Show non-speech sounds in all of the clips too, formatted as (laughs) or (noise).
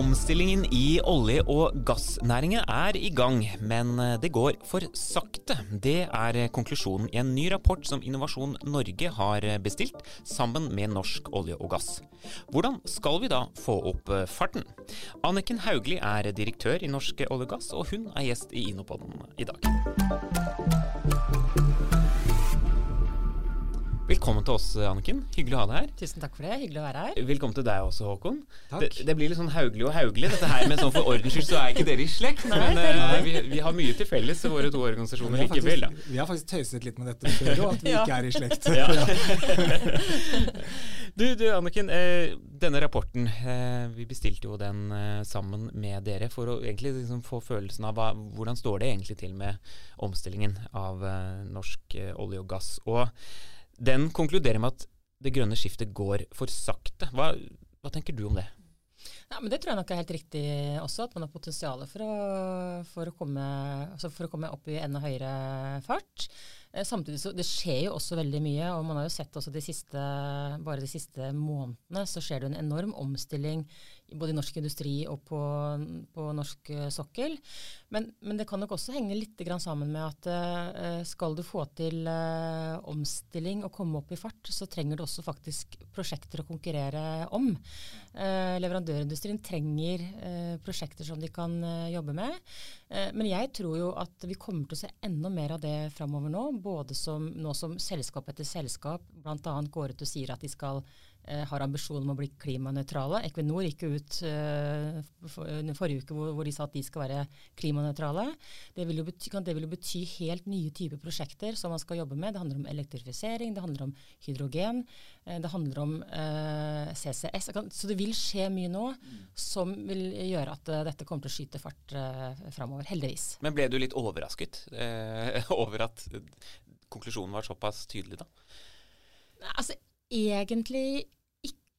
Omstillingen i olje- og gassnæringen er i gang, men det går for sakte. Det er konklusjonen i en ny rapport som Innovasjon Norge har bestilt, sammen med Norsk olje og gass. Hvordan skal vi da få opp farten? Anniken Hauglie er direktør i Norsk olje og gass, og hun er gjest i Innopoden i dag. Velkommen til oss, Anniken. Hyggelig å ha deg her. Tusen takk for det. Hyggelig å være her. Velkommen til deg også, Håkon. Takk. Det, det blir litt sånn Hauglie og Hauglie, dette her. Men sånn for ordens skyld så er ikke dere i slekt. Nei, men eh, vi, vi har mye til felles, våre to organisasjoner Vi har, likevel. Da. vi har faktisk tøyset litt med dette før, og at vi Ja. ikke er i slekt. (laughs) Du, du Anniken. Eh, denne rapporten, eh, vi bestilte jo den eh, sammen med dere for å egentlig liksom få følelsen av hva, hvordan står det egentlig til med omstillingen av eh, norsk eh, olje og gass. Og den konkluderer med at det grønne skiftet går for sakte. Hva, hva tenker du om det? Ja, Det tror jeg nok er helt riktig også, at man har potensial for for altså for å komme opp i enda høyere fart. Eh, Samtidig så Det skjer jo også veldig mye, og man har jo sett også de siste, bare de siste månedene så skjer det en enorm omstilling både i norsk industri og på, på norsk eh, sokkel. Men, men det kan nok også henge litt sammen med at eh, skal du få til eh, omstilling og komme opp i fart, så trenger du også faktisk prosjekter å konkurrere om. Leverandørindustrien trenger prosjekter som de kan jobbe med. Men jeg tror jo at vi kommer til å se enda mer av det framover nå. Både som, nå som selskap etter selskap bl.a. går ut og sier at de skal har ambisjon om å bli klimanøytrale. Equinor gikk ut uh, for, forrige uke hvor, hvor de sa at de skal være klimanøytrale. Det vil, jo bety, kan, det vil jo bety helt nye typer prosjekter som man skal jobbe med. Det handler om elektrifisering, det handler om hydrogen, uh, det handler om uh, CCS. Så det vil skje mye nå som vil gjøre at eh, dette kommer til å skyte fart uh, framover. Heldigvis. Men ble du litt overrasket eh, (laughs) over at eh, konklusjonen var såpass tydelig, da? Altså, egentlig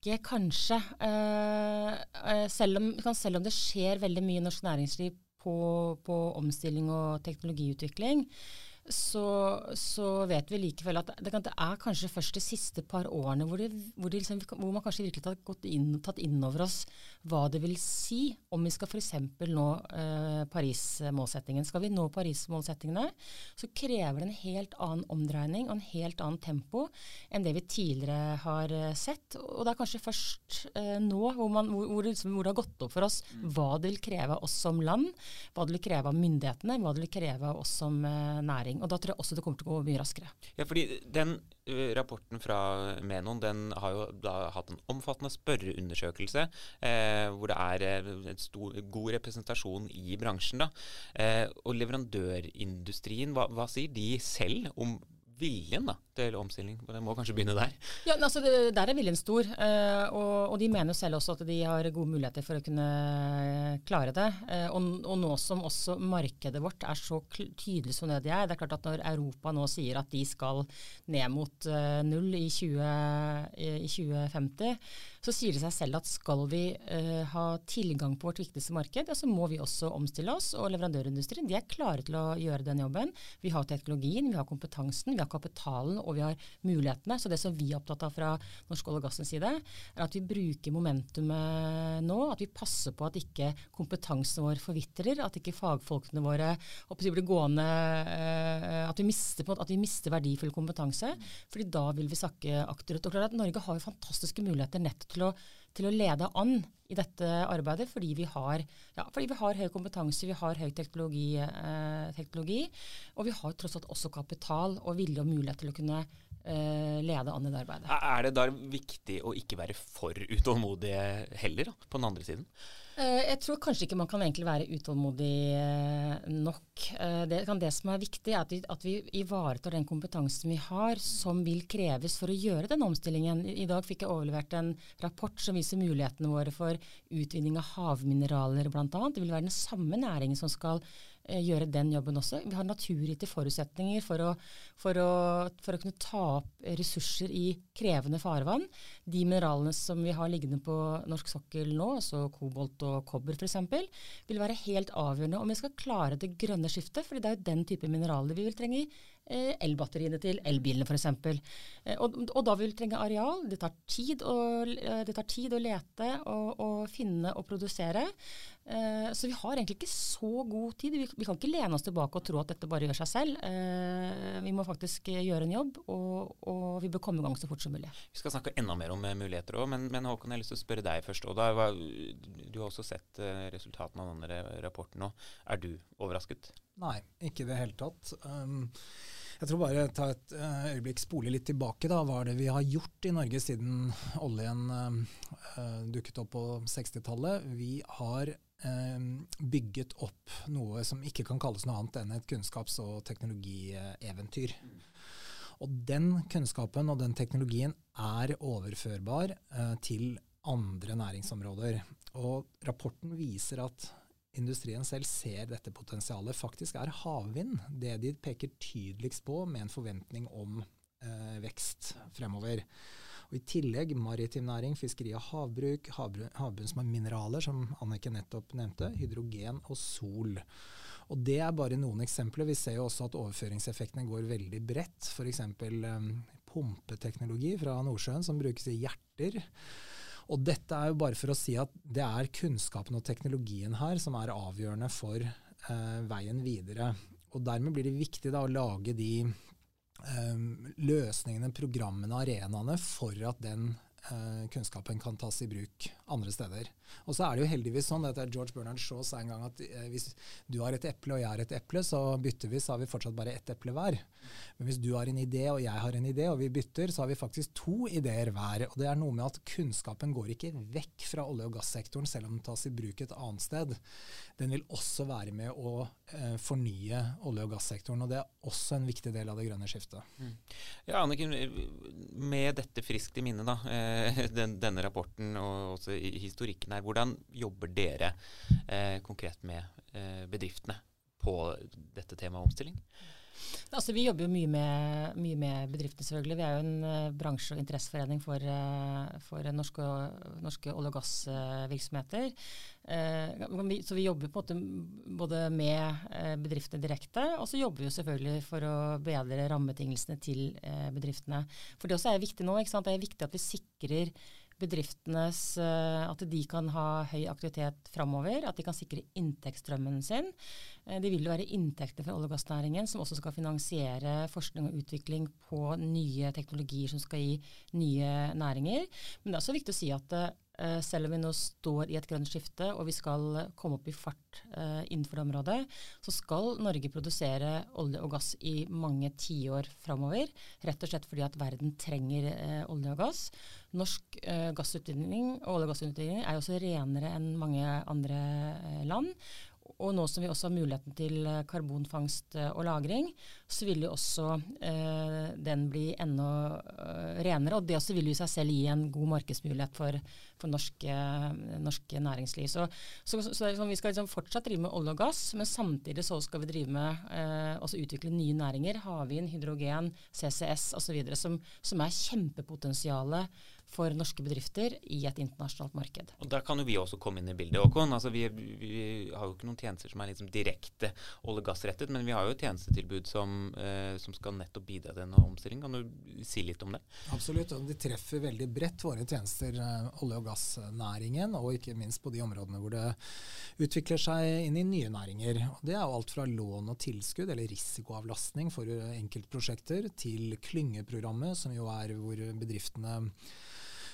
ikke, kanskje. Eh, eh, selv, om, selv om det skjer veldig mye i norsk næringsliv på, på omstilling og teknologiutvikling, så, så vet vi likevel at det, det er kanskje først de siste par årene hvor, det, hvor, det liksom, hvor man kanskje virkelig har gått inn, tatt inn over oss hva det vil si om vi skal f.eks. nå eh, Paris-målsettingen. Skal vi nå Paris-målsettingene, så krever det en helt annen omdreining og en helt annen tempo enn det vi tidligere har eh, sett. Og det er kanskje først eh, nå hvor, man, hvor, hvor, det liksom, hvor det har gått opp for oss hva det vil kreve av oss som land, hva det vil kreve av myndighetene, hva det vil kreve av oss som eh, næring. Og da tror jeg også det kommer til å gå mye raskere. Ja, fordi den rapporten fra Menon den har jo da hatt en omfattende spørreundersøkelse eh, hvor det er eh, en stor, god representasjon i bransjen. da. Eh, og leverandørindustrien, hva, hva sier de selv om viljen da, til omstilling? Det må kanskje begynne der. Ja, altså, det, Der er viljen stor, eh, og, og de mener jo selv også at de har gode muligheter for å kunne klare det. Eh, og, og nå som også markedet vårt er så tydelig som det de er, det er klart at når Europa nå sier at de skal ned mot eh, null i, 20, i, i 2050, så sier det seg selv at skal vi uh, ha tilgang på vårt viktigste marked, ja, så må vi også omstille oss. Og leverandørindustrien de er klare til å gjøre den jobben. Vi har teknologien, vi har kompetansen, vi har kapitalen og vi har mulighetene. Så det som vi er opptatt av fra Norsk olje og gassens side, er at vi bruker momentumet nå. At vi passer på at ikke kompetansen vår forvitrer, at ikke fagfolkene våre blir gående uh, At vi mister, måte- at vi mister verdifull kompetanse. fordi da vil vi sakke akterut. Og klart at Norge har jo fantastiske muligheter nettopp til å, til å lede an i dette arbeidet, fordi vi har, ja, fordi vi har høy kompetanse, vi har høy teknologi, eh, teknologi, og vi har tross alt også kapital og vilje og mulighet til å kunne eh, lede an i det arbeidet. Er det da viktig å ikke være for utålmodige heller, da, på den andre siden? Eh, Jeg tror kanskje ikke man kan egentlig være utålmodig eh, nok. Eh, Det, det som er viktig, er at vi, at vi ivaretar den kompetansen vi har, som vil kreves for å gjøre den omstillingen. I, dag fikk jeg overlevert en rapport som viser mulighetene våre for utvinning av havmineraler bl.a. Det vil være den samme næringen som skal gjøre den jobben også. Vi har naturgitte forutsetninger for å, for, å, for å kunne ta opp ressurser i krevende farvann. De mineralene som vi har liggende på norsk sokkel nå, altså kobolt og kobber f.eks., vil være helt avgjørende om vi skal klare det grønne skiftet. fordi det er jo den type mineraler vi vil trenge i eh, elbatteriene til elbilene f.eks. Eh, og, og da vil vi trenge areal. Det tar tid å, eh, tar tid å lete og, og finne og produsere. Eh, så vi har egentlig ikke så god tid. Vi, vi, kan ikke lene oss tilbake og tro at dette bare gjør seg selv. Eh, vi må faktisk gjøre en jobb, og, og, vi bør komme i gang så fort som mulig. Vi skal snakke enda mer om eh, muligheter òg, men, men, Håkon, jeg har lyst til å spørre deg først. Du har også sett resultatene av denne rapporten nå. Er du overrasket? Nei, ikke i det hele tatt. Um, jeg tror bare ta et øyeblikk spole litt tilbake. da, Hva er det vi har gjort i Norge siden oljen uh, dukket opp på 60-tallet? Vi har uh, bygget opp noe som ikke kan kalles noe annet enn et kunnskaps- og teknologieventyr. Og den kunnskapen og den teknologien er overførbar uh, til andre næringsområder. Og rapporten viser at industrien selv ser dette potensialet. Faktisk er havvind det de peker tydeligst på med en forventning om eh, vekst fremover. Og I tillegg maritim næring, fiskeri og havbruk, havbunnsmineraler, som Annike nettopp nevnte, hydrogen og sol. Og Det er bare noen eksempler. Vi ser jo også at overføringseffektene går veldig bredt. F.eks. Um, pumpeteknologi fra Nordsjøen som brukes i hjerter. Og dette er jo bare for å si at det er kunnskapen og teknologien her som er avgjørende for eh, veien videre. Og Dermed blir det viktig da, å lage de eh, løsningene, programmene, arenaene for at den kunnskapen kan tas i bruk andre steder. Og så er det jo heldigvis sånn at George Bernard Shaw sa en gang at uh, hvis du har et eple og jeg har et eple, så bytter vi, så har vi fortsatt bare ett eple hver. Men hvis du har en idé og jeg har en idé, og vi bytter, så har vi faktisk to ideer hver. Og det er noe med at kunnskapen går ikke vekk fra olje- og gassektoren selv om den tas i bruk et annet sted. Den vil også være med å uh, fornye olje- og gassektoren, og det er også en viktig del av det grønne skiftet. Mm. Ja, Anniken, med dette friskt i minne, da. (laughs) den, denne rapporten og også historikken her. Hvordan jobber dere eh, konkret med eh, bedriftene på dette temaet omstilling? Altså, vi jobber jo mye med, mye med bedriftene, selvfølgelig. Vi er jo en uh, bransje- og interesseforening for, uh, for norske, norske, olje- og gassvirksomheter. Uh, så vi jobber på en måte både med bedriftene direkte, og så jobber vi jo selvfølgelig for å bedre rammebetingelsene til bedriftene. For det også er viktig nå. Det er viktig at vi sikrer bedriftenes eh, At de kan ha høy aktivitet framover. At de kan sikre inntektsstrømmen sin. Eh, det vil jo være inntekter fra olje- og gassnæringen som også skal finansiere forskning og utvikling på nye teknologier som skal gi nye næringer. Men det er også viktig å si at eh, selv om vi nå står i et grønt skifte og vi skal komme opp i fart uh, innenfor det området, så skal Norge produsere olje og gass i mange tiår framover. Rett og slett fordi at verden trenger uh, olje og gass. Norsk gassutvinning olje- og gassutvinning er jo også renere enn mange andre land. Og nå som vi også har muligheten til eh, karbonfangst og -lagring, så vil jo også eh, den bli enda eh, renere. Og det også vil jo i seg selv gi en god markedsmulighet for, for norske, norske, næringsliv. Så, så, så, så, vi skal liksom fortsatt drive med olje og gass, men samtidig så skal vi drive med eh, utvikle nye næringer. Havvind, hydrogen, CCS osv. Som, som er kjempepotensialet for norske bedrifter i et internasjonalt marked. Og Der kan jo vi også komme inn i bildet. Håkon. Altså, vi, vi, har jo ikke noen tjenester som er liksom direkte olje- og gassrettet, men vi har jo et tjenestetilbud som, eh, som skal nettopp bidra til denne omstillingen. Kan du si litt om det? Absolutt. og De treffer veldig bredt våre tjenester, eh, olje- og gassnæringen, og ikke minst på de områdene hvor det utvikler seg inn i nye næringer. Og det er jo alt fra lån og tilskudd, eller risikoavlastning for enkeltprosjekter, til klyngeprogrammet, som jo er hvor bedriftene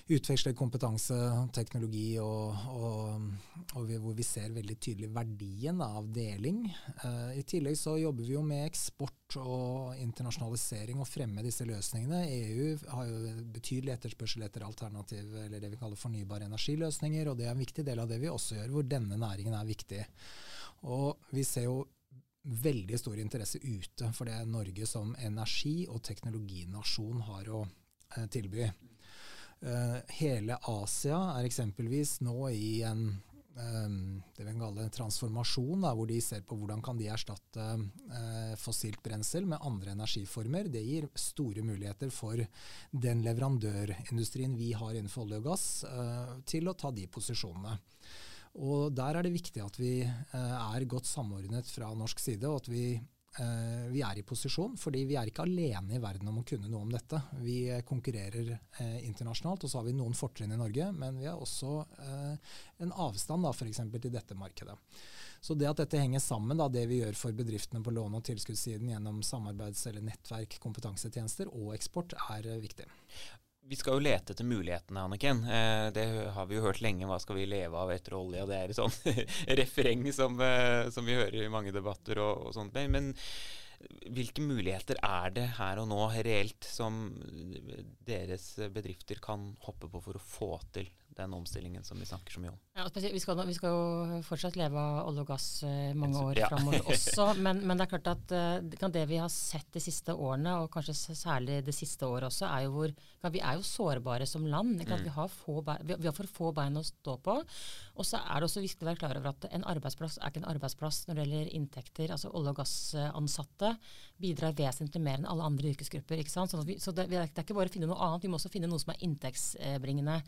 utveksle kompetanse, teknologi, og, og, og vi, hvor vi ser veldig tydelig verdien av deling. Uh, I tillegg så jobber vi jo med eksport og internasjonalisering og fremme disse løsningene. EU har jo betydelig etterspørsel etter alternativ, eller det vi kaller fornybare energiløsninger, og det er en viktig del av det vi også gjør, hvor denne næringen er viktig. Og vi ser jo veldig stor interesse ute for det Norge som energi- og teknologinasjon har å eh, tilby. Uh, hele Asia er eksempelvis nå i en det vi kan kalle transformasjon, da, hvor de ser på hvordan kan de erstatte uh, fossilt brensel med andre energiformer. Det gir store muligheter for den leverandørindustrien vi har innenfor olje og gass, uh, til å ta de posisjonene. Og Der er det viktig at vi er godt samordnet fra norsk side, og at vi eh, vi er i posisjon, fordi vi er ikke alene i verden om å kunne noe om dette. Vi konkurrerer eh, internasjonalt, og så har vi noen fortrinn i Norge, men vi har også eh, en avstand da, f.eks. til dette markedet. Så det at dette henger sammen, da, det vi gjør for bedriftene på låne- og tilskuddssiden gjennom samarbeids- eller nettverk, kompetansetjenester og eksport, er viktig. Vi skal jo lete etter mulighetene, Anniken. Eh, det har vi jo hørt lenge. Hva skal vi leve av etter olje? Det er et sånn (laughs) refreng som, eh, som, vi hører i mange debatter og, og sånt. Men hvilke muligheter er det her og nå reelt som deres bedrifter kan hoppe på for å få til den omstillingen som vi snakker så mye om. Ja, vi, skal, vi, skal, jo fortsatt leve av olje og gass eh, mange år ja. framover (laughs) også. Men, men, det er klart at uh, det vi har sett de siste årene, og kanskje særlig det siste året også, er jo hvor Vi er jo sårbare som land. Mm. Vi, har bein, vi, har for få bein å stå på. Og så er det også viktig å være klar over at en arbeidsplass er ikke en arbeidsplass når det gjelder inntekter. altså Olje- og gassansatte bidrar vesentlig mer enn alle andre yrkesgrupper. ikke sant? Så, vi, så det, det, er ikke bare å finne noe annet, vi må også finne noe som er inntektsbringende.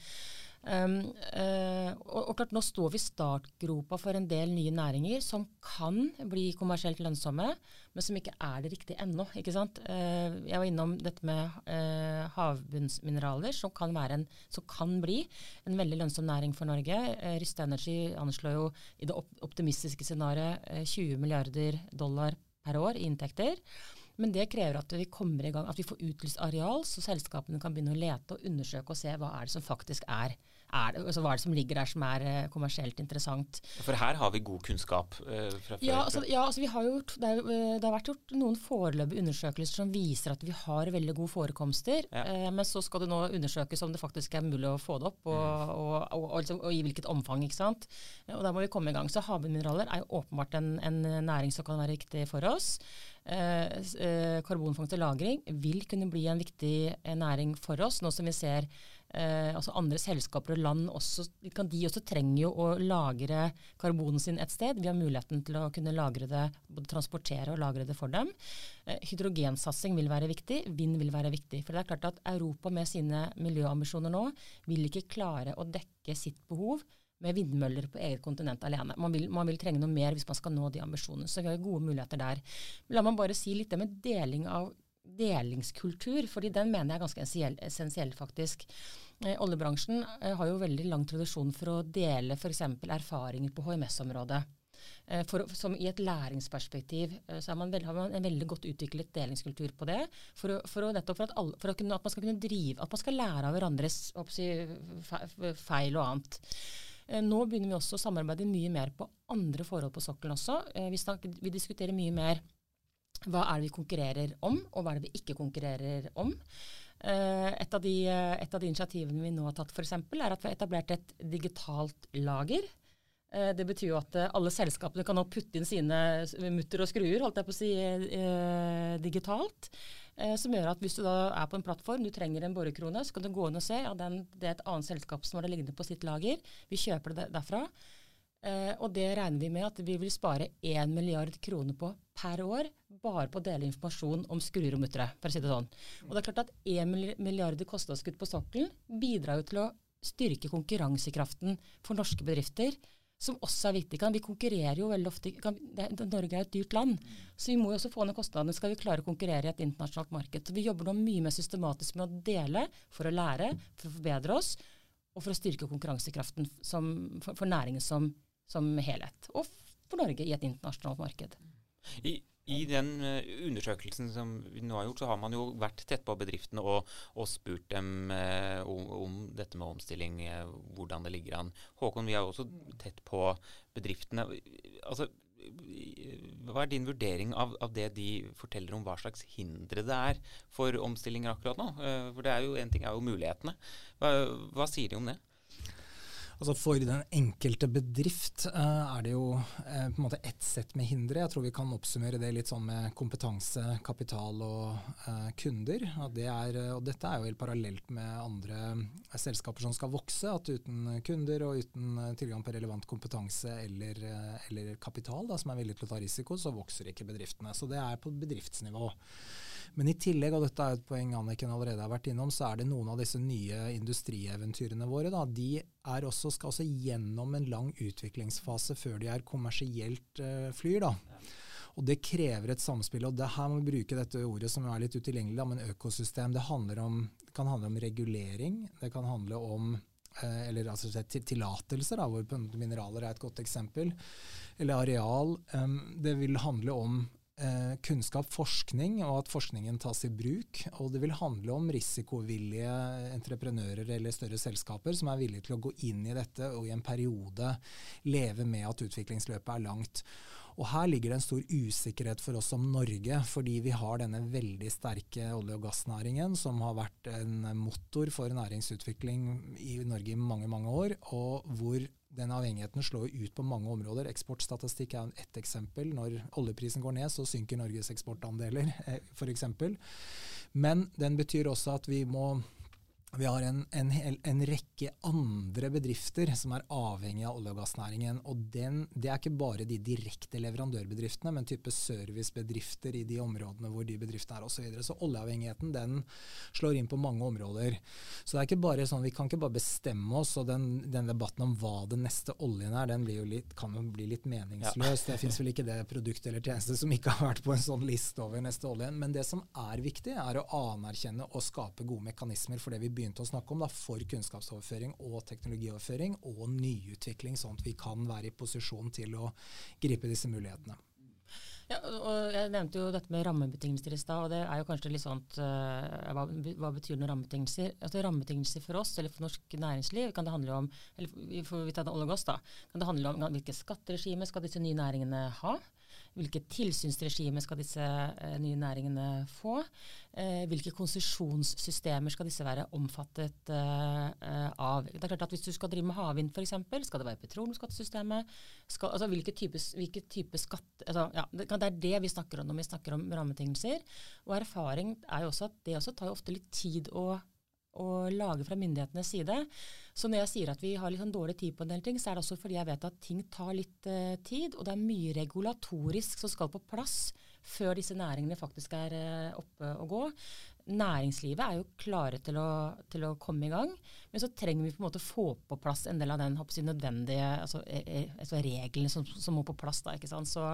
Um, uh, og, og, klart Nå står vi i startgropa for en del nye næringer som kan bli kommersielt lønnsomme, men som ikke er det riktige ennå. ikke sant? Uh, jeg var innom dette med uh, havbunnsmineraler, som kan, en, som kan, bli en veldig lønnsom næring for Norge. Ryste Energy anslår jo i det optimistiske scenarioet 20 milliarder dollar per år i inntekter. Men det krever at vi kommer i gang, at vi får utlyst areal, så selskapene kan begynne å lete og undersøke og se hva er det som faktisk er er det, altså, hva er det som ligger der som er uh, kommersielt interessant. For her har vi god kunnskap eh, fra før? Ja, altså, ja altså, vi har gjort, det, er, uh, det, har vært gjort noen foreløpige undersøkelser som viser at vi har veldig gode forekomster. Ja. men så skal det nå undersøkes om det faktisk er mulig å få det opp, og, mm. og, og, og, liksom, i hvilket omfang. ikke sant? Og Da må vi komme i gang. Så havbunnmineraler er jo åpenbart en, en, næring som kan være viktig for oss. Karbonfangst og -lagring vil kunne bli en viktig næring for oss, nå som vi ser eh, altså andre selskaper og land også, de også trenger jo å lagre karbonen sin et sted. Vi har muligheten til å kunne lagre det, både transportere og lagre det for dem. Eh, hydrogensatsing vil være viktig, vind vil være viktig. For det er klart at Europa med sine miljøambisjoner nå vil ikke klare å dekke sitt behov med vindmøller på eget kontinent alene. Man vil, man vil, trenge noe mer hvis man skal nå de ambisjonene. Så vi har gode muligheter der. La meg bare si litt det med deling av delingskultur, fordi den mener jeg er ganske essensiell, faktisk. Eh, oljebransjen eh, har jo veldig lang tradisjon for å dele f.eks. erfaringer på HMS-området. Eh, for, som I et læringsperspektiv eh, så man veld, har man en veldig godt utviklet delingskultur på det. For, for, å, nettopp for, at, alle, for at, man skal kunne drive, at man skal lære av hverandres si, feil og annet. Eh, nå begynner vi også å samarbeide mye mer på andre forhold på sokkelen også. Vi, snakker, vi diskuterer mye mer hva er det vi konkurrerer om, og hva er det vi ikke konkurrerer om. Eh, et av, de, et av de initiativene vi nå har tatt, eksempel, er at vi har etablert et digitalt lager. Eh, det betyr jo at eh, alle selskapene kan nå putte inn sine mutter og skruer holdt jeg på å si, digitalt. Som gjør at hvis du da er på en plattform, du trenger en borekrone, så kan du gå inn og se ja, det er et annet selskap som har det liggende på sitt lager. Vi kjøper det derfra. Eh, og det regner vi med at vi vil spare 1 milliard kroner på per år, bare på å dele informasjon om skruer og muttere, for å si det sånn. Og det er klart at 1 milliard kostnadskutt på sokkelen bidrar jo til å styrke konkurransekraften for norske bedrifter, som også er viktig. Vi konkurrerer jo veldig ofte kan, det, Norge er et dyrt land, så vi må jo også få ned kostnadene skal vi klare å konkurrere i et internasjonalt marked. Så Vi jobber nå mye mer systematisk med å dele for å lære, for å forbedre oss, og for å styrke konkurransekraften som, for, for næringen som som helhet. Og for Norge i et internasjonalt marked. I, i den uh, undersøkelsen som vi nå har gjort, så har man jo vært tett på bedriftene og, og spurt dem eh, om, om, dette med omstilling, eh, hvordan det ligger an. Håkon, vi er jo også tett på bedriftene. Altså, hva er din vurdering av, av, det de forteller om hva slags hindre det er for omstillinger akkurat nå? for det er jo En ting er jo mulighetene. Hva, hva sier de om det? Altså For den enkelte bedrift uh, er det jo uh, på en måte ett sett med hindre. Jeg tror vi kan oppsummere det litt sånn med kompetanse, kapital og uh, kunder. Det er, og dette er jo helt parallelt med andre selskaper som skal vokse. At uten kunder og uten tilgang på relevant kompetanse eller, eller kapital da, som er villig til å ta risiko, så vokser ikke bedriftene. Så det er på bedriftsnivå. Men i tillegg, og dette er et poeng Anniken allerede har vært innom, så er det noen av disse nye industrieventyrene våre. Da, de også, skal også gjennom en lang utviklingsfase før de er kommersielt uh, flyr. da. Og det krever et samspill. og det Her må vi bruke dette ordet som er litt utilgjengelig, men økosystem. Det, om, det kan handle om regulering. Det kan handle om eh, eller altså tillatelser, hvor mineraler er et godt eksempel. Eller areal. Det vil handle om kunnskap, forskning, og at forskningen tas i bruk. Og det vil handle om risikovillige entreprenører eller større selskaper som er villige til å gå inn i dette og i en periode leve med at utviklingsløpet er langt. Og Her ligger det en stor usikkerhet for oss som Norge, fordi vi har denne veldig sterke olje- og gassnæringen, som har vært en motor for næringsutvikling i Norge i mange mange år, og hvor den avhengigheten slår ut på mange områder. Eksportstatistikk er ett eksempel. Når oljeprisen går ned, så synker Norges eksportandeler, eh, f.eks. Men den betyr også at vi må vi har en, en, en, rekke andre bedrifter som er avhengig av olje- og gassnæringen. og den, Det er ikke bare de direkte leverandørbedriftene, men type servicebedrifter i de områdene hvor de bedriftene er osv. Så, videre. så oljeavhengigheten den slår inn på mange områder. Så det er ikke bare sånn, Vi kan ikke bare bestemme oss, og den, den debatten om hva den neste oljen er, den jo litt, kan jo bli litt meningsløs. Ja. Det fins vel ikke det produkt eller tjeneste som ikke har vært på en sånn liste over neste oljen. Men det som er viktig, er å anerkjenne og skape gode mekanismer for det vi begynte å snakke om, da, for kunnskapsoverføring og teknologioverføring og nyutvikling, sånn at vi kan være i posisjon til å gripe disse mulighetene. Ja, og Jeg nevnte jo dette med rammebetingelser i stad. og det er jo kanskje litt sånn uh, hva, hva, betyr noen rammebetingelser? Altså Rammebetingelser for oss eller for norsk næringsliv kan det handle om eller for vi tar det olje og gass da, kan det handle om hvilke skatteregime skal disse nye næringene ha? Hvilke tilsynsregimer skal disse eh, nye næringene få? Eh, hvilke konsesjonssystemer skal disse være omfattet eh, av? Det er klart at Hvis du skal drive med havvind f.eks., skal det være petroleumsskattesystemet? Altså hvilke type, hvilke type skatt altså, ja, det, det, er det vi snakker om når vi snakker om rammebetingelser. Og erfaring er jo også at det også tar ofte litt tid å å lage fra myndighetenes side. Så når jeg sier at vi har litt sånn dårlig tid på en del ting, så er det også fordi jeg vet at ting tar litt uh, tid, og det er mye regulatorisk som skal på plass før disse næringene faktisk er uh, oppe og gå næringslivet er jo klare til å, til å, komme i gang, men så trenger vi på en måte få på plass en del av den jeg, nødvendige altså, e, e, altså reglene som, som, må på plass. da? Så,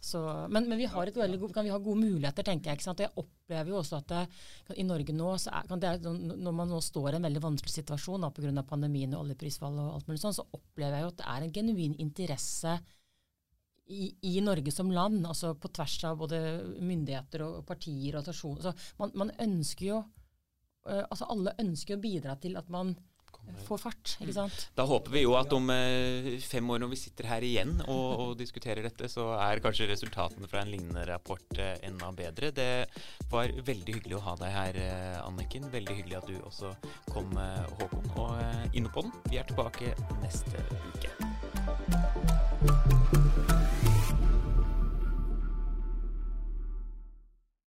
så, men, men, vi har veldig, kan vi ha gode muligheter, tenker jeg. Og jeg opplever jo også at det, i Norge nå, er, det, når man nå står i en veldig vanskelig situasjon pga. pandemien og oljeprisfall og alt mulig sånn, så opplever jeg jo at det er en genuin interesse i, i, Norge som land, altså på tvers av både myndigheter og partier og stasjoner. Så man, man, ønsker jo uh, altså Alle ønsker å bidra til at man får fart. ikke sant? Da håper vi jo at om uh, fem år når vi sitter her igjen og, og, diskuterer dette, så er kanskje resultatene fra en lignende rapport uh, enda bedre. Det var veldig hyggelig å ha deg her, Anniken. Veldig hyggelig at du også kom, Håkon. Og uh, inne på den. Vi er tilbake neste uke.